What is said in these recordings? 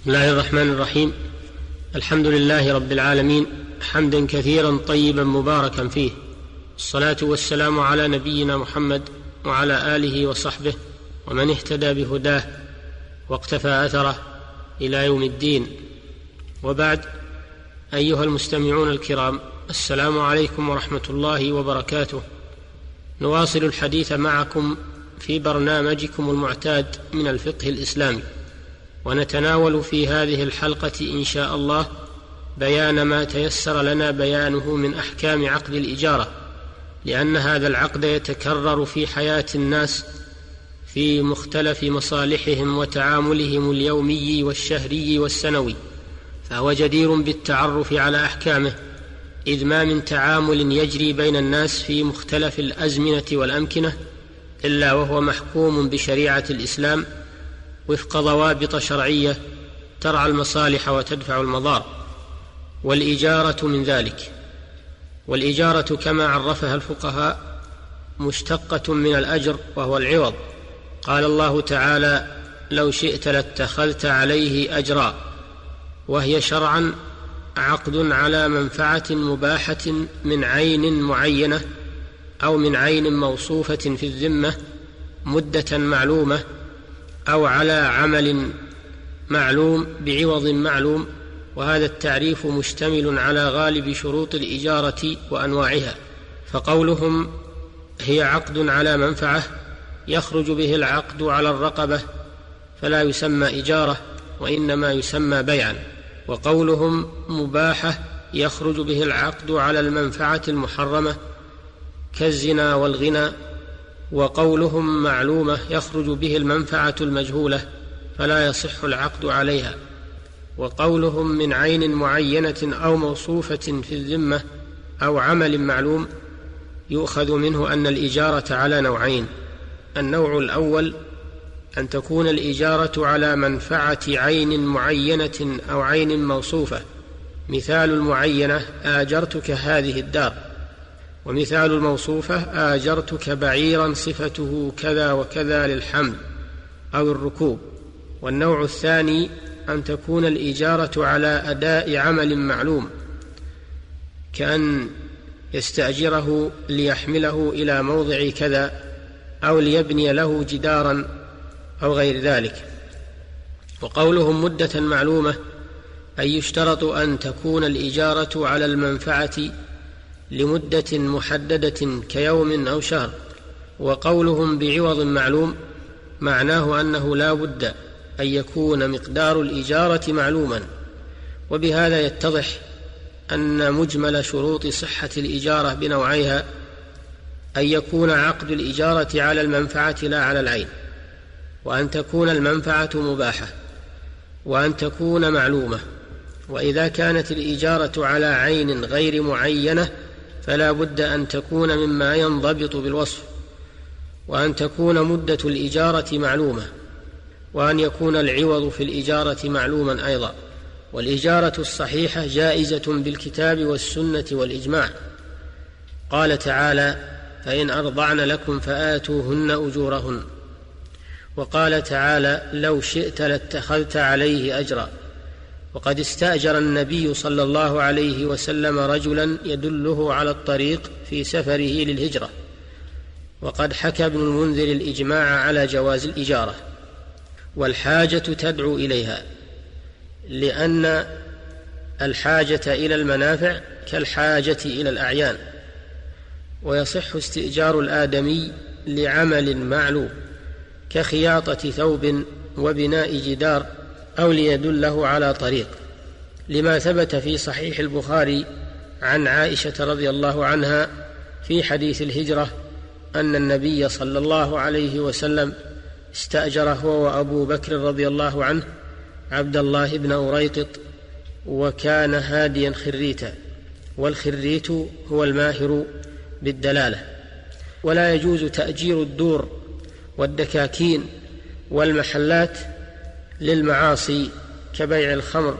بسم الله الرحمن الرحيم. الحمد لله رب العالمين حمدا كثيرا طيبا مباركا فيه. الصلاة والسلام على نبينا محمد وعلى آله وصحبه ومن اهتدى بهداه واقتفى أثره إلى يوم الدين. وبعد أيها المستمعون الكرام السلام عليكم ورحمة الله وبركاته. نواصل الحديث معكم في برنامجكم المعتاد من الفقه الإسلامي. ونتناول في هذه الحلقة إن شاء الله بيان ما تيسر لنا بيانه من أحكام عقد الإجارة لأن هذا العقد يتكرر في حياة الناس في مختلف مصالحهم وتعاملهم اليومي والشهري والسنوي فهو جدير بالتعرف على أحكامه إذ ما من تعامل يجري بين الناس في مختلف الأزمنة والأمكنة إلا وهو محكوم بشريعة الإسلام وفق ضوابط شرعية ترعى المصالح وتدفع المضار والإجارة من ذلك. والإجارة كما عرفها الفقهاء مشتقة من الأجر وهو العوض. قال الله تعالى لو شئت لاتخذت عليه أجرا وهي شرعا عقد على منفعة مباحة من عين معينة أو من عين موصوفة في الذمة مدة معلومة أو على عمل معلوم بعوض معلوم وهذا التعريف مشتمل على غالب شروط الإجارة وأنواعها فقولهم هي عقد على منفعة يخرج به العقد على الرقبة فلا يسمى إجارة وإنما يسمى بيعا وقولهم مباحة يخرج به العقد على المنفعة المحرمة كالزنا والغنى وقولهم معلومة يخرج به المنفعة المجهولة فلا يصح العقد عليها. وقولهم من عين معينة أو موصوفة في الذمة أو عمل معلوم يؤخذ منه أن الإجارة على نوعين. النوع الأول أن تكون الإجارة على منفعة عين معينة أو عين موصوفة. مثال المعينة آجرتك هذه الدار. ومثال الموصوفة آجرتك بعيرا صفته كذا وكذا للحمل أو الركوب. والنوع الثاني أن تكون الإجارة على أداء عمل معلوم كأن يستأجره ليحمله إلى موضع كذا أو ليبني له جدارا أو غير ذلك. وقولهم مدة معلومة أي يشترط أن تكون الإجارة على المنفعة لمدة محددة كيوم أو شهر وقولهم بعوض معلوم معناه أنه لا بد أن يكون مقدار الإجارة معلوما. وبهذا يتضح أن مجمل شروط صحة الإجارة بنوعيها أن يكون عقد الإجارة على المنفعة لا على العين وأن تكون المنفعة مباحة وأن تكون معلومة. وإذا كانت الإجارة على عين غير معينة فلا بد أن تكون مما ينضبط بالوصف وأن تكون مدة الإجارة معلومة وأن يكون العوض في الإجارة معلوما أيضا. والإجارة الصحيحة جائزة بالكتاب والسنة والإجماع. قال تعالى فإن أرضعن لكم فآتوهن أجورهن. وقال تعالى لو شئت لاتخذت عليه اجرا. وقد استاجر النبي صلى الله عليه وسلم رجلا يدله على الطريق في سفره للهجرة. وقد حكى ابن المنذر الإجماع على جواز الإجارة والحاجة تدعو إليها لأن الحاجة إلى المنافع كالحاجة إلى الأعيان ويصح استئجار الآدمي لعمل معلوم كخياطة ثوب وبناء جدار أو ليدله على طريق لما ثبت في صحيح البخاري عن عائشة رضي الله عنها في حديث الهجرة أن النبي صلى الله عليه وسلم استأجر هو وأبو بكر رضي الله عنه عبد الله بن أريطط وكان هاديا خريتا والخريت هو الماهر بالدلالة. ولا يجوز تأجير الدور والدكاكين والمحلات للمعاصي كبيع الخمر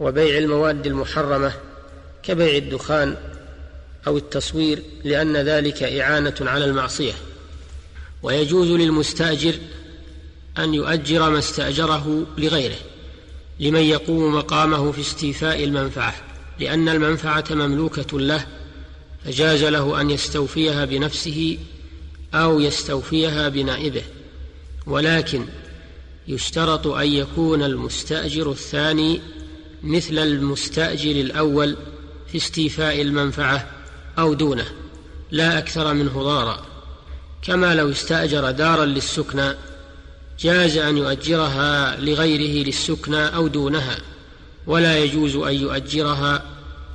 وبيع المواد المحرمة كبيع الدخان أو التصوير لأن ذلك إعانة على المعصية. ويجوز للمستاجر أن يؤجر ما استأجره لغيره لمن يقوم مقامه في استيفاء المنفعة لأن المنفعة مملوكة له فجاز له أن يستوفيها بنفسه أو يستوفيها بنائبه. ولكن يشترط أن يكون المستأجر الثاني مثل المستأجر الأول في استيفاء المنفعة أو دونه لا أكثر منه ضارا كما لو استأجر دارا للسكنى جاز أن يؤجرها لغيره للسكنى أو دونها ولا يجوز أن يؤجرها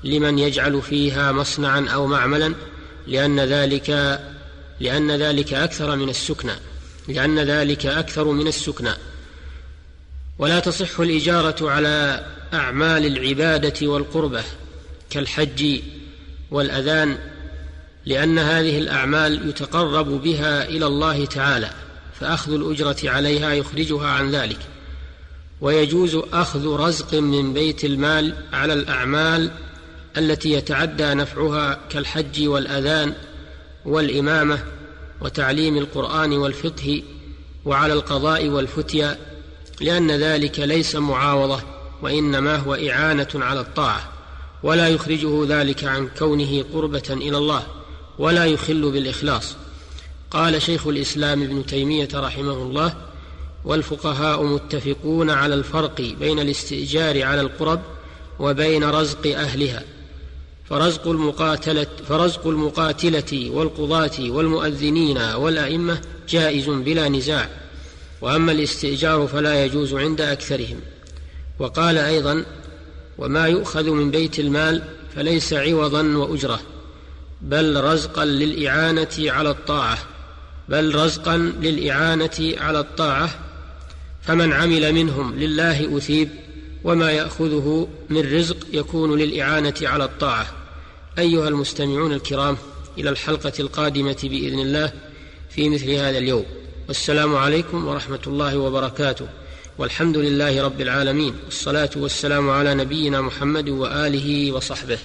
لمن يجعل فيها مصنعا أو معملا لأن ذلك لأن ذلك أكثر من السكنى لأن ذلك أكثر من السكنى. ولا تصح الإجارة على أعمال العبادة والقربة كالحج والأذان لأن هذه الأعمال يتقرب بها إلى الله تعالى فأخذ الأجرة عليها يخرجها عن ذلك. ويجوز أخذ رزق من بيت المال على الأعمال التي يتعدى نفعها كالحج والأذان والإمامة وتعليم القرآن والفقه وعلى القضاء والفتيا لأن ذلك ليس معاوضة وإنما هو إعانة على الطاعة ولا يخرجه ذلك عن كونه قربة إلى الله ولا يخل بالإخلاص. قال شيخ الإسلام ابن تيمية رحمه الله والفقهاء متفقون على الفرق بين الاستئجار على القرب وبين رزق أهلها فرزق المقاتلة فرزق المقاتلة والقضاة والمؤذنين والأئمة جائز بلا نزاع. وأما الاستئجار فلا يجوز عند أكثرهم. وقال أيضا وما يؤخذ من بيت المال فليس عوضا وأجرة بل رزقا للإعانة على الطاعة بل رزقا للإعانة على الطاعة فمن عمل منهم لله أثيب وما يأخذه من رزق يكون للإعانة على الطاعة. أيها المستمعون الكرام إلى الحلقة القادمة بإذن الله في مثل هذا اليوم. والسلام عليكم ورحمة الله وبركاته. والحمد لله رب العالمين. والصلاة والسلام على نبينا محمد وآله وصحبه.